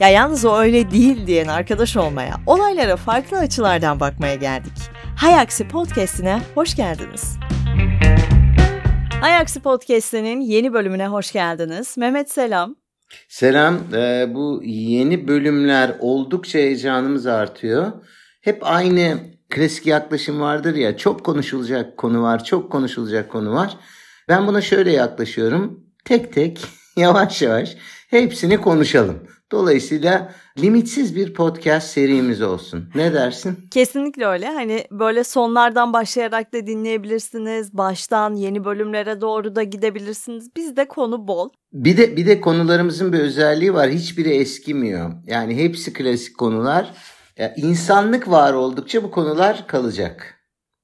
Ya yalnız o öyle değil diyen arkadaş olmaya, olaylara farklı açılardan bakmaya geldik. Hay Aksi Podcast'ine hoş geldiniz. Hay Aksi Podcast'inin yeni bölümüne hoş geldiniz. Mehmet selam. Selam. Ee, bu yeni bölümler oldukça heyecanımız artıyor. Hep aynı klasik yaklaşım vardır ya çok konuşulacak konu var, çok konuşulacak konu var. Ben buna şöyle yaklaşıyorum. Tek tek, yavaş yavaş hepsini konuşalım. Dolayısıyla limitsiz bir podcast serimiz olsun. Ne dersin? Kesinlikle öyle. Hani böyle sonlardan başlayarak da dinleyebilirsiniz. Baştan yeni bölümlere doğru da gidebilirsiniz. Bizde konu bol. Bir de bir de konularımızın bir özelliği var. Hiçbiri eskimiyor. Yani hepsi klasik konular. Ya insanlık var oldukça bu konular kalacak.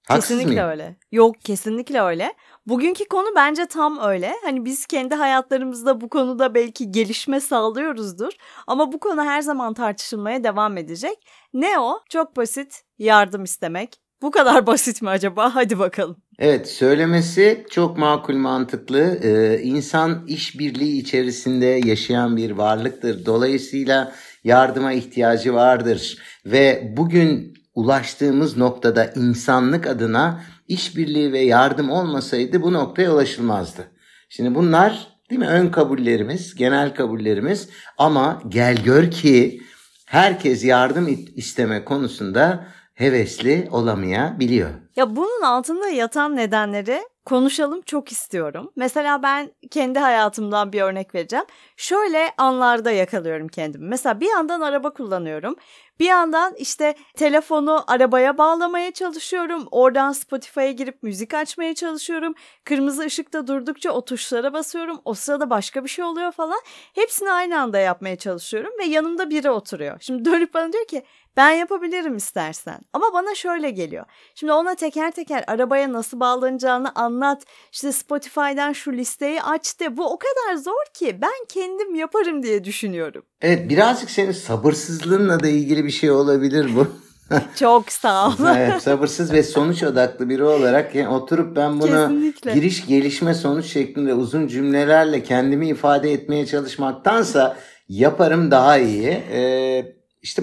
Haksız kesinlikle mıyım? öyle. Yok kesinlikle öyle. Bugünkü konu bence tam öyle. Hani biz kendi hayatlarımızda bu konuda belki gelişme sağlıyoruzdur. Ama bu konu her zaman tartışılmaya devam edecek. Ne o? Çok basit. Yardım istemek. Bu kadar basit mi acaba? Hadi bakalım. Evet söylemesi çok makul mantıklı. Ee, insan işbirliği içerisinde yaşayan bir varlıktır. Dolayısıyla yardıma ihtiyacı vardır. Ve bugün ulaştığımız noktada insanlık adına işbirliği ve yardım olmasaydı bu noktaya ulaşılmazdı. Şimdi bunlar değil mi ön kabullerimiz, genel kabullerimiz ama gel gör ki herkes yardım isteme konusunda hevesli olamayabiliyor. Ya bunun altında yatan nedenleri konuşalım çok istiyorum. Mesela ben kendi hayatımdan bir örnek vereceğim. Şöyle anlarda yakalıyorum kendimi. Mesela bir yandan araba kullanıyorum. Bir yandan işte telefonu arabaya bağlamaya çalışıyorum. Oradan Spotify'a girip müzik açmaya çalışıyorum. Kırmızı ışıkta durdukça o tuşlara basıyorum. O sırada başka bir şey oluyor falan. Hepsini aynı anda yapmaya çalışıyorum ve yanımda biri oturuyor. Şimdi dönüp bana diyor ki ben yapabilirim istersen. Ama bana şöyle geliyor. Şimdi ona teker teker arabaya nasıl bağlanacağını anlat. İşte Spotify'dan şu listeyi aç de. Bu o kadar zor ki ben kendim yaparım diye düşünüyorum. Evet birazcık senin sabırsızlığınla da ilgili bir şey olabilir bu. Çok sağ ol. evet, sabırsız ve sonuç odaklı biri olarak yani oturup ben bunu Kesinlikle. giriş gelişme sonuç şeklinde uzun cümlelerle kendimi ifade etmeye çalışmaktansa yaparım daha iyi. Ee, işte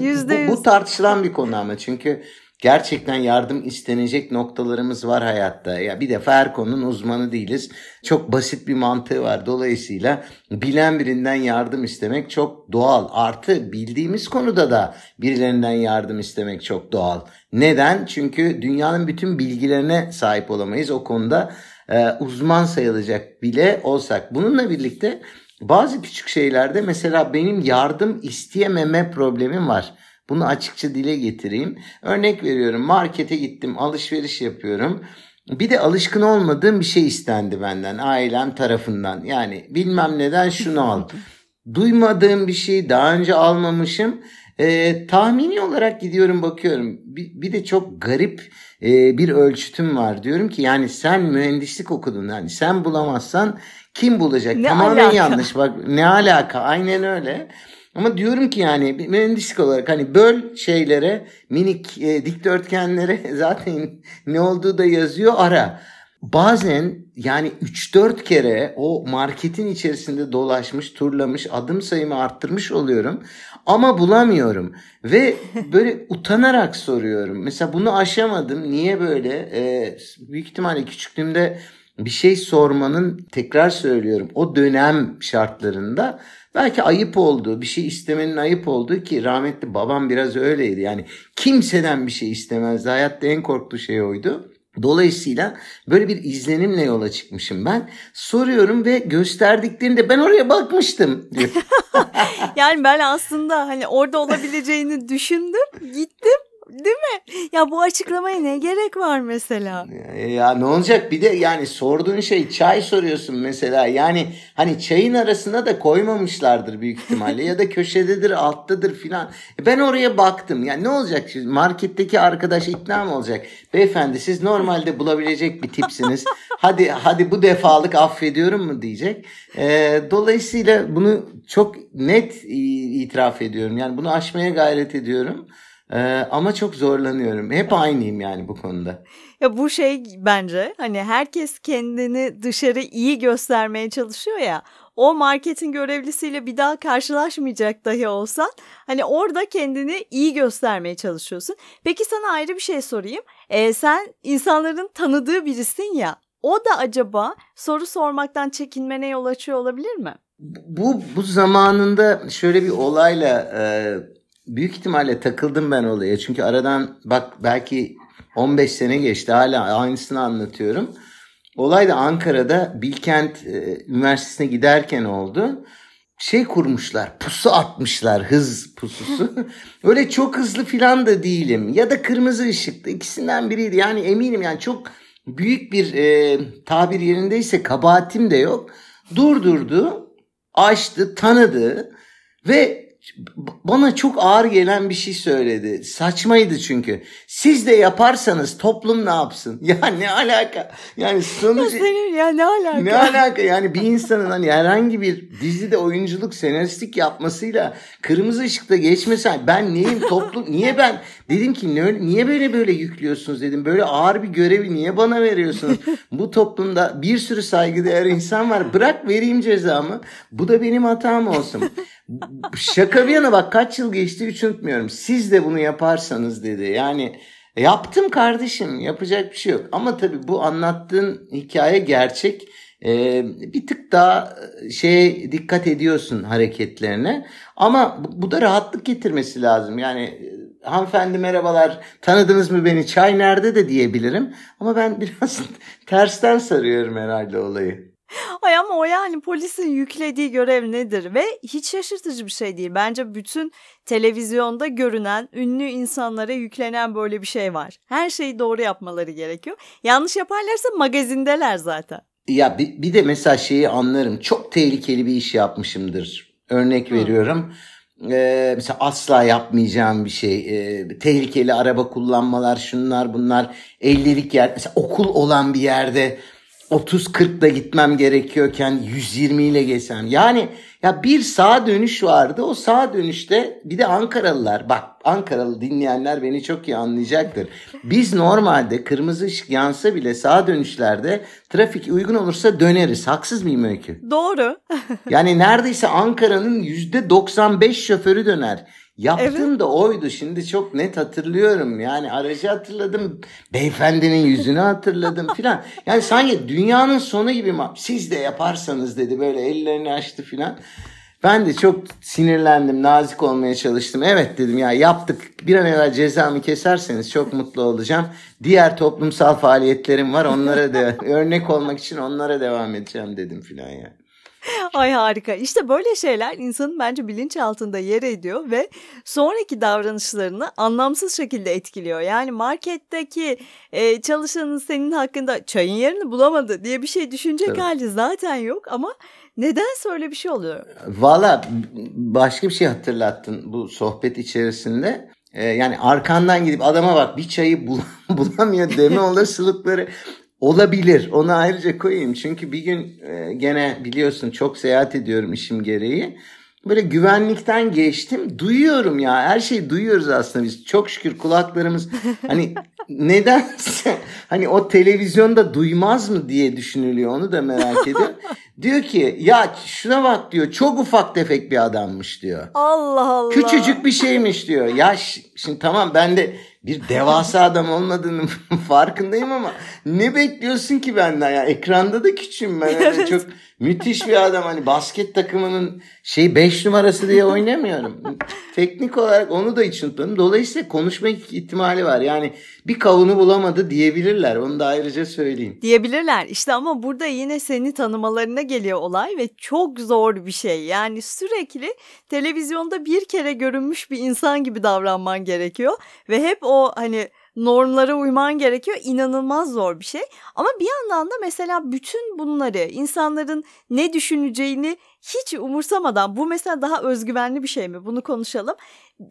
bu, bu tartışılan bir konu ama çünkü gerçekten yardım istenecek noktalarımız var hayatta. Ya bir defa her konunun uzmanı değiliz. Çok basit bir mantığı var. Dolayısıyla bilen birinden yardım istemek çok doğal. Artı bildiğimiz konuda da birilerinden yardım istemek çok doğal. Neden? Çünkü dünyanın bütün bilgilerine sahip olamayız. O konuda e, uzman sayılacak bile olsak. Bununla birlikte bazı küçük şeylerde mesela benim yardım isteyememe problemim var. Bunu açıkça dile getireyim. Örnek veriyorum markete gittim alışveriş yapıyorum. Bir de alışkın olmadığım bir şey istendi benden ailem tarafından. Yani bilmem neden şunu al. Duymadığım bir şey daha önce almamışım. E, tahmini olarak gidiyorum bakıyorum. Bir, bir de çok garip e, bir ölçütüm var. Diyorum ki yani sen mühendislik okudun. Yani sen bulamazsan kim bulacak? Ne Tamamen alaka? yanlış. Bak ne alaka? Aynen öyle. Ama diyorum ki yani mühendislik olarak hani böl şeylere minik e, dikdörtgenlere zaten ne olduğu da yazıyor ara. Bazen yani 3-4 kere o marketin içerisinde dolaşmış, turlamış, adım sayımı arttırmış oluyorum. Ama bulamıyorum. Ve böyle utanarak soruyorum. Mesela bunu aşamadım. Niye böyle? Ee, büyük ihtimalle küçüklüğümde bir şey sormanın tekrar söylüyorum o dönem şartlarında belki ayıp olduğu bir şey istemenin ayıp olduğu ki rahmetli babam biraz öyleydi. Yani kimseden bir şey istemezdi. Hayatta en korktuğu şey oydu. Dolayısıyla böyle bir izlenimle yola çıkmışım ben. Soruyorum ve gösterdiklerinde ben oraya bakmıştım diyor. yani ben aslında hani orada olabileceğini düşündüm, gittim Değil mi? Ya bu açıklamaya ne gerek var mesela? Ya, ya ne olacak? Bir de yani sorduğun şey çay soruyorsun mesela. Yani hani çayın arasına da koymamışlardır büyük ihtimalle ya da köşededir, alttadır filan. E, ben oraya baktım. Yani ne olacak? Şimdi marketteki arkadaş ikna mı olacak? Beyefendi siz normalde bulabilecek bir tipsiniz. hadi hadi bu defalık affediyorum mu diyecek. E, dolayısıyla bunu çok net itiraf ediyorum. Yani bunu aşmaya gayret ediyorum. Ee, ama çok zorlanıyorum. Hep aynıyım yani bu konuda. Ya bu şey bence hani herkes kendini dışarı iyi göstermeye çalışıyor ya. O marketin görevlisiyle bir daha karşılaşmayacak dahi olsan hani orada kendini iyi göstermeye çalışıyorsun. Peki sana ayrı bir şey sorayım. Ee, sen insanların tanıdığı birisin ya. O da acaba soru sormaktan çekinmene yol açıyor olabilir mi? Bu bu zamanında şöyle bir olayla e, büyük ihtimalle takıldım ben olaya. Çünkü aradan bak belki 15 sene geçti hala aynısını anlatıyorum. Olay da Ankara'da Bilkent e, Üniversitesi'ne giderken oldu. Şey kurmuşlar, pusu atmışlar, hız pususu. Öyle çok hızlı filan da değilim. Ya da kırmızı ışıklı ikisinden biriydi. Yani eminim yani çok büyük bir e, tabir yerindeyse kabahatim de yok. Durdurdu, açtı, tanıdı ve bana çok ağır gelen bir şey söyledi. Saçmaydı çünkü. Siz de yaparsanız toplum ne yapsın? Ya ne alaka? Yani sonuç... Ya senin ya ne alaka? Ne alaka? Yani bir insanın hani herhangi bir dizide oyunculuk, senaristlik yapmasıyla kırmızı ışıkta geçmesi ben neyim toplum niye ben dedim ki niye böyle böyle yüklüyorsunuz dedim. Böyle ağır bir görevi niye bana veriyorsunuz? Bu toplumda bir sürü saygıdeğer insan var. Bırak vereyim cezamı. Bu da benim hatam olsun. Şaka bir yana bak kaç yıl geçti hiç unutmuyorum. Siz de bunu yaparsanız dedi. Yani yaptım kardeşim yapacak bir şey yok. Ama tabii bu anlattığın hikaye gerçek. Ee, bir tık daha şeye dikkat ediyorsun hareketlerine. Ama bu, bu da rahatlık getirmesi lazım. Yani hanımefendi merhabalar tanıdınız mı beni çay nerede de diyebilirim. Ama ben biraz tersten sarıyorum herhalde olayı. Ay ama o yani polisin yüklediği görev nedir ve hiç şaşırtıcı bir şey değil. Bence bütün televizyonda görünen ünlü insanlara yüklenen böyle bir şey var. Her şeyi doğru yapmaları gerekiyor. Yanlış yaparlarsa magazindeler zaten. Ya bir, bir de mesela şeyi anlarım. Çok tehlikeli bir iş yapmışımdır. Örnek Hı. veriyorum. Ee, mesela asla yapmayacağım bir şey. Ee, tehlikeli araba kullanmalar, şunlar bunlar. Ellilik yer. Mesela okul olan bir yerde 30-40'da gitmem gerekiyorken 120 ile geçsem. Yani ya bir sağ dönüş vardı. O sağ dönüşte bir de Ankaralılar bak Ankaralı dinleyenler beni çok iyi anlayacaktır. Biz normalde kırmızı ışık yansa bile sağ dönüşlerde trafik uygun olursa döneriz. Haksız mıyım Öykü? Doğru. yani neredeyse Ankara'nın %95 şoförü döner. Yaptığım evet. da oydu. Şimdi çok net hatırlıyorum. Yani aracı hatırladım. Beyefendinin yüzünü hatırladım filan. Yani sanki dünyanın sonu gibi siz de yaparsanız dedi böyle ellerini açtı filan. Ben de çok sinirlendim, nazik olmaya çalıştım. Evet dedim ya yaptık. Bir an evvel cezamı keserseniz çok mutlu olacağım. Diğer toplumsal faaliyetlerim var. Onlara da örnek olmak için onlara devam edeceğim dedim filan ya. Ay harika. İşte böyle şeyler insanın bence bilinçaltında yer ediyor ve sonraki davranışlarını anlamsız şekilde etkiliyor. Yani marketteki e, çalışanın senin hakkında çayın yerini bulamadı diye bir şey düşünecek evet. hali zaten yok ama neden öyle bir şey oluyor? Valla başka bir şey hatırlattın bu sohbet içerisinde. Ee, yani arkandan gidip adama bak bir çayı bul bulamıyor deme olasılıkları Olabilir. Onu ayrıca koyayım. Çünkü bir gün e, gene biliyorsun çok seyahat ediyorum işim gereği. Böyle güvenlikten geçtim. Duyuyorum ya. Her şeyi duyuyoruz aslında biz. Çok şükür kulaklarımız hani nedense hani o televizyonda duymaz mı diye düşünülüyor. Onu da merak ediyorum. diyor ki ya şuna bak diyor. Çok ufak tefek bir adammış diyor. Allah Allah. Küçücük bir şeymiş diyor. Ya şimdi tamam ben de bir devasa adam olmadığının farkındayım ama ne bekliyorsun ki benden ya? Ekranda da küçüğüm ben. Evet. çok müthiş bir adam. Hani basket takımının şey 5 numarası diye oynamıyorum. Teknik olarak onu da hiç unutmadım. Dolayısıyla konuşma ihtimali var. Yani bir kavunu bulamadı diyebilirler. Onu da ayrıca söyleyeyim. Diyebilirler. İşte ama burada yine seni tanımalarına geliyor olay ve çok zor bir şey. Yani sürekli televizyonda bir kere görünmüş bir insan gibi davranman gerekiyor ve hep o hani normlara uyman gerekiyor. İnanılmaz zor bir şey. Ama bir yandan da mesela bütün bunları insanların ne düşüneceğini hiç umursamadan bu mesela daha özgüvenli bir şey mi? Bunu konuşalım.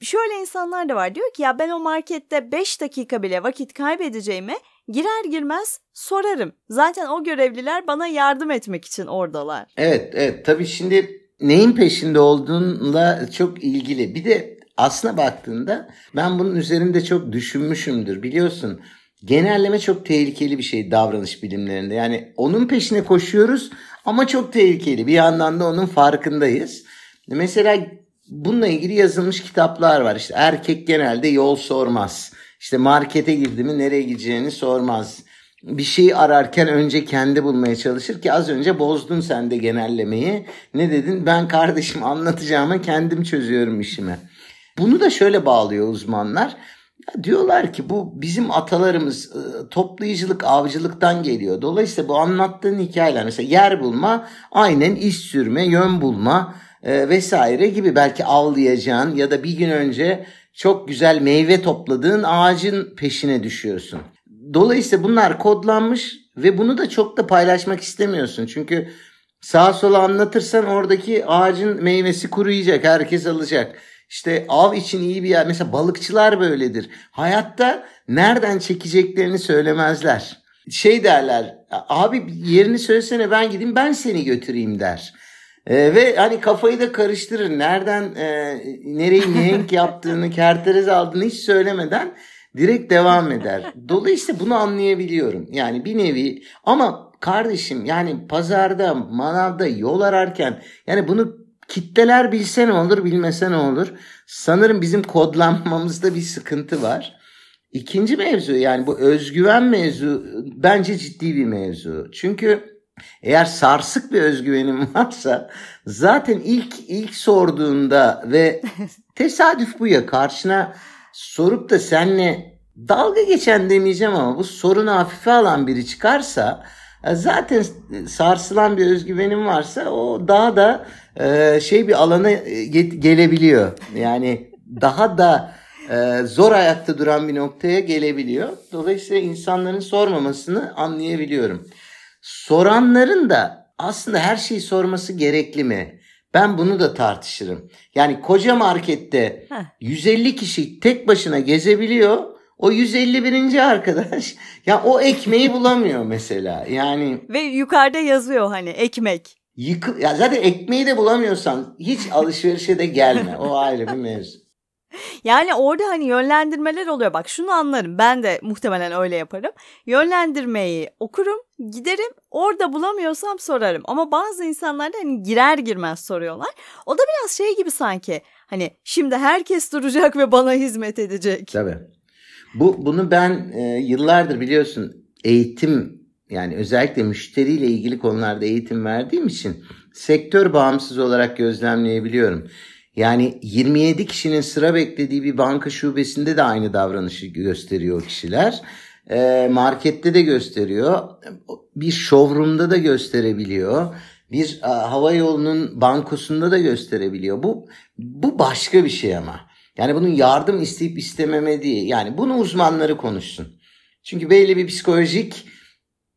Şöyle insanlar da var diyor ki ya ben o markette 5 dakika bile vakit kaybedeceğime girer girmez sorarım. Zaten o görevliler bana yardım etmek için oradalar. Evet evet tabii şimdi neyin peşinde olduğunla çok ilgili. Bir de aslına baktığında ben bunun üzerinde çok düşünmüşümdür biliyorsun. Genelleme çok tehlikeli bir şey davranış bilimlerinde. Yani onun peşine koşuyoruz ama çok tehlikeli. Bir yandan da onun farkındayız. Mesela bununla ilgili yazılmış kitaplar var. İşte erkek genelde yol sormaz. İşte markete girdi mi nereye gideceğini sormaz. Bir şey ararken önce kendi bulmaya çalışır ki az önce bozdun sen de genellemeyi. Ne dedin? Ben kardeşim anlatacağıma kendim çözüyorum işimi. Bunu da şöyle bağlıyor uzmanlar. Ya diyorlar ki bu bizim atalarımız ıı, toplayıcılık, avcılıktan geliyor. Dolayısıyla bu anlattığın hikayeler mesela yer bulma, aynen iş sürme, yön bulma e, vesaire gibi belki avlayacağın ya da bir gün önce çok güzel meyve topladığın ağacın peşine düşüyorsun. Dolayısıyla bunlar kodlanmış ve bunu da çok da paylaşmak istemiyorsun. Çünkü sağa sola anlatırsan oradaki ağacın meyvesi kuruyacak, herkes alacak. İşte av için iyi bir yer. Mesela balıkçılar böyledir. Hayatta nereden çekeceklerini söylemezler. Şey derler, abi yerini söylesene ben gideyim ben seni götüreyim der. E, ve hani kafayı da karıştırır. Nereden e, nereyi mihenk yaptığını, kerteriz aldığını hiç söylemeden direkt devam eder. Dolayısıyla bunu anlayabiliyorum. Yani bir nevi ama kardeşim yani pazarda, manavda yol ararken yani bunu kitleler bilse ne olur, bilmese ne olur? Sanırım bizim kodlanmamızda bir sıkıntı var. İkinci mevzu yani bu özgüven mevzu bence ciddi bir mevzu. Çünkü eğer sarsık bir özgüvenim varsa zaten ilk ilk sorduğunda ve tesadüf bu ya karşına sorup da senle dalga geçen demeyeceğim ama bu sorunu hafife alan biri çıkarsa zaten sarsılan bir özgüvenim varsa o daha da e, şey bir alana e, gelebiliyor. Yani daha da zor ayakta duran bir noktaya gelebiliyor. Dolayısıyla insanların sormamasını anlayabiliyorum. Soranların da aslında her şeyi sorması gerekli mi? Ben bunu da tartışırım. Yani koca markette Heh. 150 kişi tek başına gezebiliyor. O 151. arkadaş ya o ekmeği bulamıyor mesela. Yani ve yukarıda yazıyor hani ekmek. Yıkı, ya zaten ekmeği de bulamıyorsan hiç alışverişe de gelme. O ayrı bir mevzu. Yani orada hani yönlendirmeler oluyor. Bak şunu anlarım. Ben de muhtemelen öyle yaparım. Yönlendirmeyi okurum, giderim. Orada bulamıyorsam sorarım. Ama bazı insanlar da hani girer girmez soruyorlar. O da biraz şey gibi sanki. Hani şimdi herkes duracak ve bana hizmet edecek. Tabii. Bu bunu ben e, yıllardır biliyorsun eğitim yani özellikle müşteriyle ilgili konularda eğitim verdiğim için sektör bağımsız olarak gözlemleyebiliyorum. Yani 27 kişinin sıra beklediği bir banka şubesinde de aynı davranışı gösteriyor kişiler. E, markette de gösteriyor. Bir showroom'da da gösterebiliyor. Bir a, hava yolunun bankosunda da gösterebiliyor. Bu bu başka bir şey ama. Yani bunun yardım isteyip istememe değil. Yani bunu uzmanları konuşsun. Çünkü belli bir psikolojik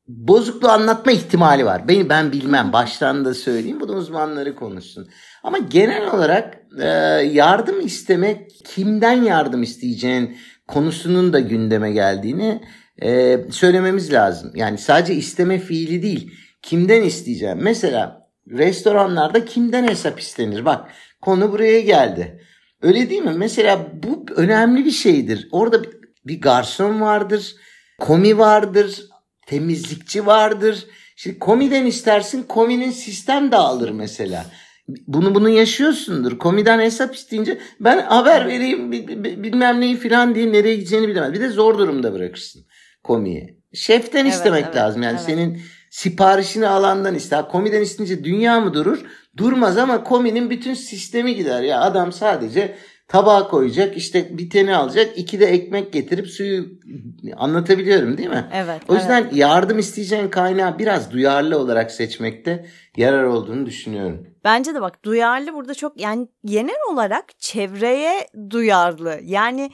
bozukluğu anlatma ihtimali var. Ben, ben bilmem baştan da söyleyeyim bunu uzmanları konuşsun. Ama genel olarak e, yardım istemek kimden yardım isteyeceğin konusunun da gündeme geldiğini e, söylememiz lazım. Yani sadece isteme fiili değil kimden isteyeceğim. Mesela restoranlarda kimden hesap istenir? Bak konu buraya geldi. Öyle değil mi? Mesela bu önemli bir şeydir. Orada bir garson vardır, komi vardır, temizlikçi vardır. Şimdi komiden istersin kominin sistem dağılır mesela. Bunu bunu yaşıyorsundur. Komiden hesap isteyince ben haber vereyim bilmem neyi filan diye nereye gideceğini bilemez. Bir de zor durumda bırakırsın komiyi. Şeften evet, istemek evet, lazım. Yani evet. senin siparişini alandan iste. Komiden istince dünya mı durur? Durmaz ama kominin bütün sistemi gider. Ya adam sadece tabağa koyacak işte biteni alacak iki de ekmek getirip suyu anlatabiliyorum değil mi? Evet. O yüzden evet. yardım isteyeceğin kaynağı biraz duyarlı olarak seçmekte yarar olduğunu düşünüyorum. Bence de bak duyarlı burada çok yani genel olarak çevreye duyarlı. Yani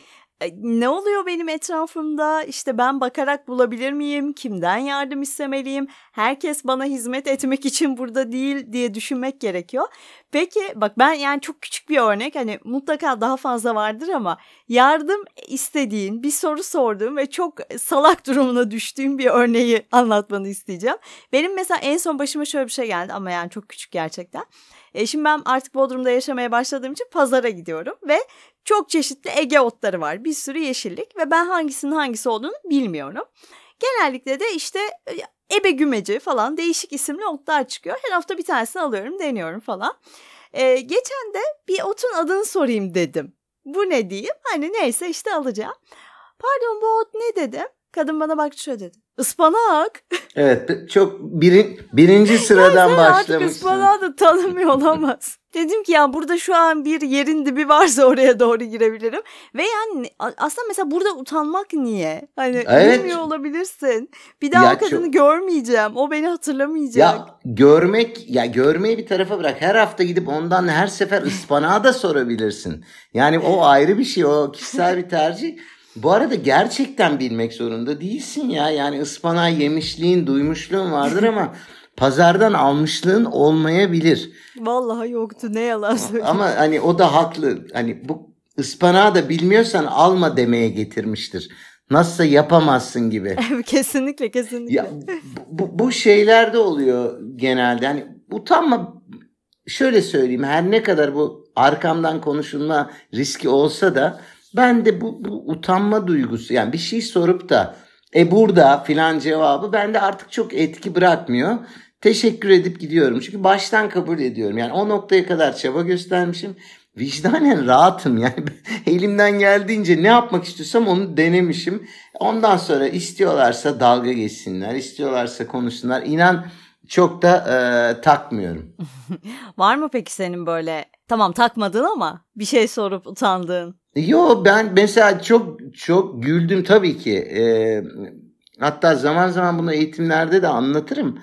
ne oluyor benim etrafımda? İşte ben bakarak bulabilir miyim? Kimden yardım istemeliyim? Herkes bana hizmet etmek için burada değil diye düşünmek gerekiyor. Peki bak ben yani çok küçük bir örnek hani mutlaka daha fazla vardır ama yardım istediğin bir soru sorduğum ve çok salak durumuna düştüğüm bir örneği anlatmanı isteyeceğim. Benim mesela en son başıma şöyle bir şey geldi ama yani çok küçük gerçekten. E şimdi ben artık Bodrum'da yaşamaya başladığım için pazara gidiyorum ve çok çeşitli Ege otları var. Bir sürü yeşillik ve ben hangisinin hangisi olduğunu bilmiyorum. Genellikle de işte e, ebe gümeci falan değişik isimli otlar çıkıyor. Her hafta bir tanesini alıyorum, deniyorum falan. Ee, geçen de bir otun adını sorayım dedim. Bu ne diyeyim? Hani neyse işte alacağım. Pardon bu ot ne dedim? Kadın bana baktı şöyle dedi. Ispanak. Evet çok birin, birinci sıradan başlamışsın. Artık ıspanağı da tanımıyor olamaz. Dedim ki ya burada şu an bir yerin dibi varsa oraya doğru girebilirim. Ve yani aslında mesela burada utanmak niye? Hani evet. bilmiyor olabilirsin. Bir daha ya o kadını çok... görmeyeceğim. O beni hatırlamayacak. Ya görmek ya görmeyi bir tarafa bırak. Her hafta gidip ondan her sefer ıspanağı da sorabilirsin. Yani o ayrı bir şey. O kişisel bir tercih. Bu arada gerçekten bilmek zorunda değilsin ya. Yani ıspanağı yemişliğin, duymuşluğun vardır ama pazardan almışlığın olmayabilir. Vallahi yoktu ne yalan söyleyeyim. Ama hani o da haklı. Hani bu ıspanağı da bilmiyorsan alma demeye getirmiştir. Nasılsa yapamazsın gibi. kesinlikle kesinlikle. Ya, bu, bu şeyler de oluyor genelde. Hani utanma şöyle söyleyeyim her ne kadar bu arkamdan konuşulma riski olsa da ben de bu, bu utanma duygusu yani bir şey sorup da e burada filan cevabı bende artık çok etki bırakmıyor. Teşekkür edip gidiyorum. Çünkü baştan kabul ediyorum. Yani o noktaya kadar çaba göstermişim. Vicdanen rahatım yani elimden geldiğince ne yapmak istiyorsam onu denemişim. Ondan sonra istiyorlarsa dalga geçsinler, istiyorlarsa konuşsunlar. İnan çok da e, takmıyorum. Var mı peki senin böyle tamam takmadın ama bir şey sorup utandığın? Yo ben mesela çok çok güldüm tabii ki. Ee, hatta zaman zaman bunu eğitimlerde de anlatırım.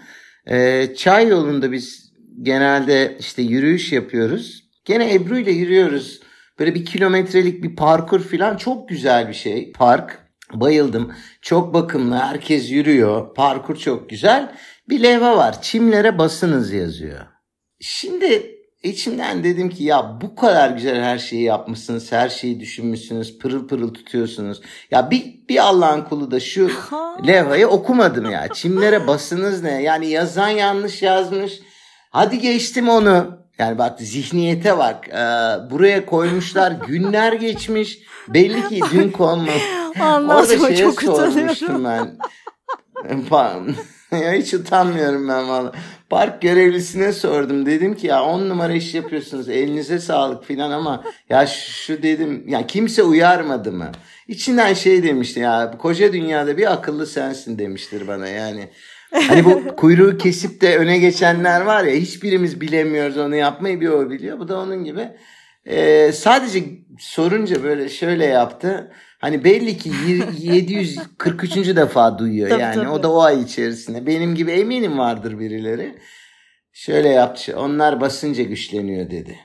Ee, çay yolunda biz genelde işte yürüyüş yapıyoruz. Gene Ebru ile yürüyoruz. Böyle bir kilometrelik bir parkur falan çok güzel bir şey. Park. Bayıldım. Çok bakımlı. Herkes yürüyor. Parkur çok güzel. Bir levha var. Çimlere basınız yazıyor. Şimdi içimden dedim ki ya bu kadar güzel her şeyi yapmışsınız, her şeyi düşünmüşsünüz, pırıl pırıl tutuyorsunuz. Ya bir, bir Allah'ın kulu da şu levhayı okumadım ya. Çimlere basınız ne? Yani yazan yanlış yazmış. Hadi geçtim onu. Yani bak zihniyete bak. Ee, buraya koymuşlar günler geçmiş. Belli ki dün konmamış. Orada şeye çok sormuştum ben. ya hiç utanmıyorum ben valla. Park görevlisine sordum. Dedim ki ya on numara iş yapıyorsunuz. Elinize sağlık filan ama ya şu dedim ya kimse uyarmadı mı? İçinden şey demişti ya koca dünyada bir akıllı sensin demiştir bana yani. Hani bu kuyruğu kesip de öne geçenler var ya hiçbirimiz bilemiyoruz onu yapmayı bir o biliyor. Bu da onun gibi. Ee, sadece sorunca böyle şöyle yaptı. Hani belli ki 743. defa duyuyor tabii, yani. Tabii. O da o ay içerisinde. Benim gibi eminim vardır birileri. Şöyle yaptı. Onlar basınca güçleniyor dedi.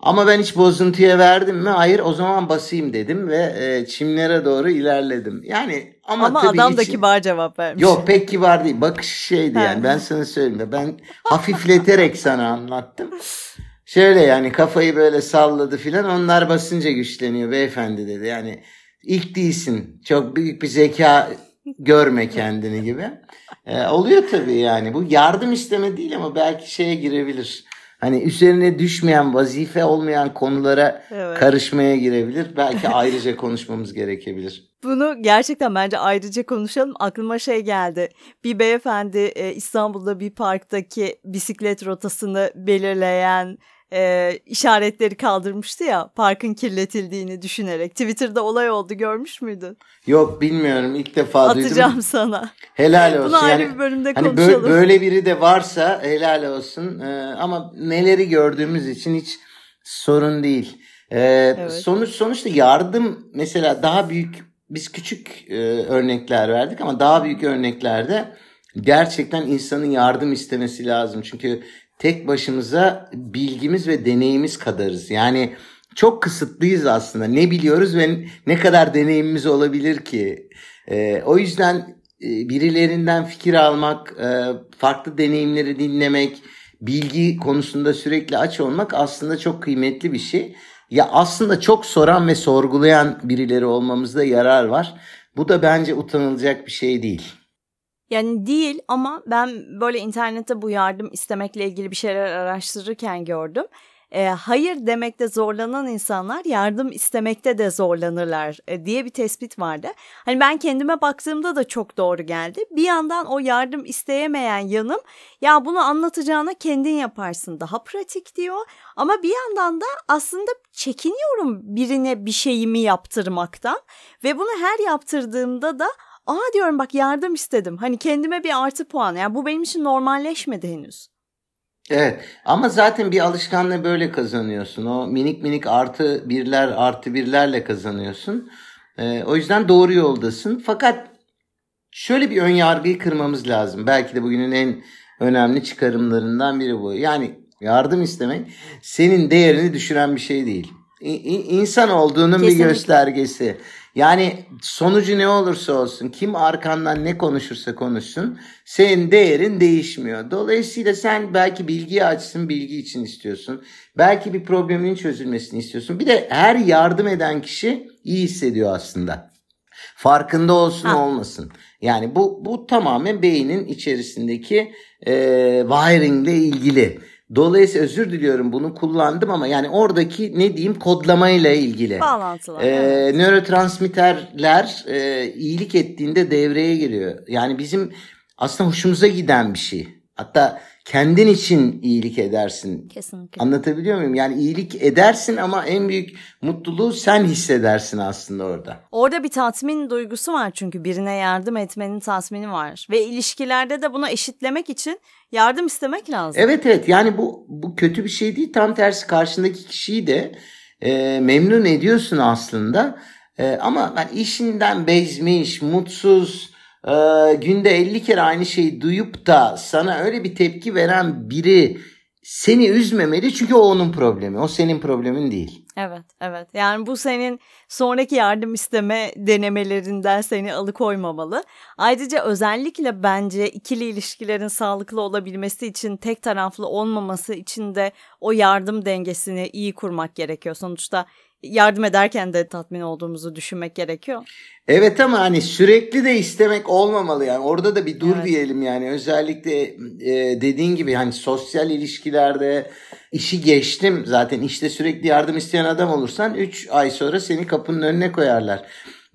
Ama ben hiç bozuntuya verdim mi? Hayır o zaman basayım dedim ve e, çimlere doğru ilerledim. Yani ama, ama tabii adam da kibar cevap vermiş. Yok pek kibar değil. Bakış şeydi yani ben sana söyleyeyim. Ben hafifleterek sana anlattım. Şöyle yani kafayı böyle salladı filan onlar basınca güçleniyor beyefendi dedi. Yani ilk değilsin. Çok büyük bir zeka görme kendini gibi. Ee, oluyor tabii yani. Bu yardım isteme değil ama belki şeye girebilir. Hani üzerine düşmeyen, vazife olmayan konulara evet. karışmaya girebilir. Belki ayrıca konuşmamız gerekebilir. Bunu gerçekten bence ayrıca konuşalım. Aklıma şey geldi. Bir beyefendi e, İstanbul'da bir parktaki bisiklet rotasını belirleyen e, işaretleri kaldırmıştı ya parkın kirletildiğini düşünerek. Twitter'da olay oldu görmüş müydün? Yok bilmiyorum ilk defa Atacağım duydum. Atacağım sana. Helal olsun. Bunu ayrı yani, bir bölümde hani konuşalım. Böyle, böyle biri de varsa helal olsun ee, ama neleri gördüğümüz için hiç sorun değil. Ee, evet. Sonuç sonuçta yardım mesela daha büyük biz küçük e, örnekler verdik ama daha büyük örneklerde gerçekten insanın yardım istemesi lazım. Çünkü tek başımıza bilgimiz ve deneyimiz kadarız. Yani çok kısıtlıyız aslında. Ne biliyoruz ve ne kadar deneyimimiz olabilir ki? Ee, o yüzden e, birilerinden fikir almak, e, farklı deneyimleri dinlemek, bilgi konusunda sürekli aç olmak aslında çok kıymetli bir şey. Ya aslında çok soran ve sorgulayan birileri olmamızda yarar var. Bu da bence utanılacak bir şey değil. Yani değil ama ben böyle internette bu yardım istemekle ilgili bir şeyler araştırırken gördüm e, hayır demekte zorlanan insanlar yardım istemekte de zorlanırlar e, diye bir tespit vardı. Hani ben kendime baktığımda da çok doğru geldi. Bir yandan o yardım isteyemeyen yanım ya bunu anlatacağına kendin yaparsın daha pratik diyor. Ama bir yandan da aslında çekiniyorum birine bir şeyimi yaptırmaktan ve bunu her yaptırdığımda da Aa diyorum bak yardım istedim. Hani kendime bir artı puan. Yani bu benim için normalleşmedi henüz. Evet ama zaten bir alışkanlığı böyle kazanıyorsun. O minik minik artı birler artı birlerle kazanıyorsun. Ee, o yüzden doğru yoldasın. Fakat şöyle bir ön yargıyı kırmamız lazım. Belki de bugünün en önemli çıkarımlarından biri bu. Yani yardım istemek senin değerini düşüren bir şey değil. İnsan olduğunun Kesinlikle. bir göstergesi. Yani sonucu ne olursa olsun, kim arkandan ne konuşursa konuşsun, senin değerin değişmiyor. Dolayısıyla sen belki bilgiyi açsın, bilgi için istiyorsun. Belki bir problemin çözülmesini istiyorsun. Bir de her yardım eden kişi iyi hissediyor aslında. Farkında olsun ha. olmasın. Yani bu bu tamamen beynin içerisindeki e, wiring ile ilgili. Dolayısıyla özür diliyorum bunu kullandım ama yani oradaki ne diyeyim kodlamayla ilgili. Bağlantılar. Ee, evet. Nörotransmitterler e, iyilik ettiğinde devreye giriyor. Yani bizim aslında hoşumuza giden bir şey. Hatta kendin için iyilik edersin. Kesinlikle. Anlatabiliyor muyum? Yani iyilik edersin ama en büyük mutluluğu sen hissedersin aslında orada. Orada bir tatmin duygusu var çünkü birine yardım etmenin tatmini var. Ve ilişkilerde de bunu eşitlemek için yardım istemek lazım. Evet evet yani bu, bu kötü bir şey değil. Tam tersi karşındaki kişiyi de e, memnun ediyorsun aslında. E, ama ben işinden bezmiş, mutsuz e, günde 50 kere aynı şeyi duyup da sana öyle bir tepki veren biri seni üzmemeli çünkü o onun problemi. O senin problemin değil. Evet, evet. Yani bu senin sonraki yardım isteme denemelerinden seni alıkoymamalı. Ayrıca özellikle bence ikili ilişkilerin sağlıklı olabilmesi için, tek taraflı olmaması için de o yardım dengesini iyi kurmak gerekiyor. Sonuçta yardım ederken de tatmin olduğumuzu düşünmek gerekiyor. Evet ama hani sürekli de istemek olmamalı yani orada da bir dur evet. diyelim yani özellikle e, dediğin gibi hani sosyal ilişkilerde işi geçtim zaten işte sürekli yardım isteyen adam olursan 3 ay sonra seni kapının önüne koyarlar.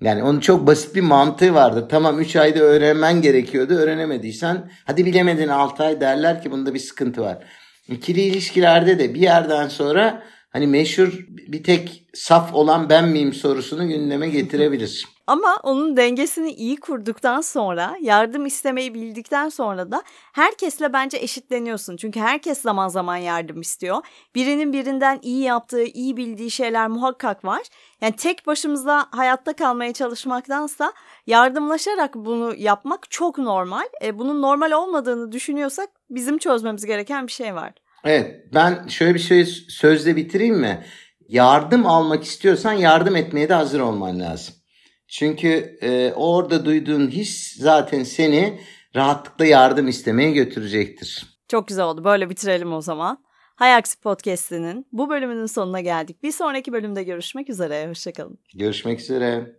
Yani onun çok basit bir mantığı vardır. Tamam 3 ayda öğrenmen gerekiyordu. Öğrenemediysen hadi bilemedin 6 ay derler ki bunda bir sıkıntı var. İkili ilişkilerde de bir yerden sonra hani meşhur bir tek saf olan ben miyim sorusunu gündeme getirebilir. Ama onun dengesini iyi kurduktan sonra, yardım istemeyi bildikten sonra da herkesle bence eşitleniyorsun. Çünkü herkes zaman zaman yardım istiyor. Birinin birinden iyi yaptığı, iyi bildiği şeyler muhakkak var. Yani tek başımıza hayatta kalmaya çalışmaktansa yardımlaşarak bunu yapmak çok normal. E, bunun normal olmadığını düşünüyorsak bizim çözmemiz gereken bir şey var. Evet ben şöyle bir şey sözle bitireyim mi? Yardım almak istiyorsan yardım etmeye de hazır olman lazım. Çünkü e, orada duyduğun his zaten seni rahatlıkla yardım istemeye götürecektir. Çok güzel oldu. Böyle bitirelim o zaman. Hayaksi Podcast'inin bu bölümünün sonuna geldik. Bir sonraki bölümde görüşmek üzere. Hoşçakalın. Görüşmek üzere.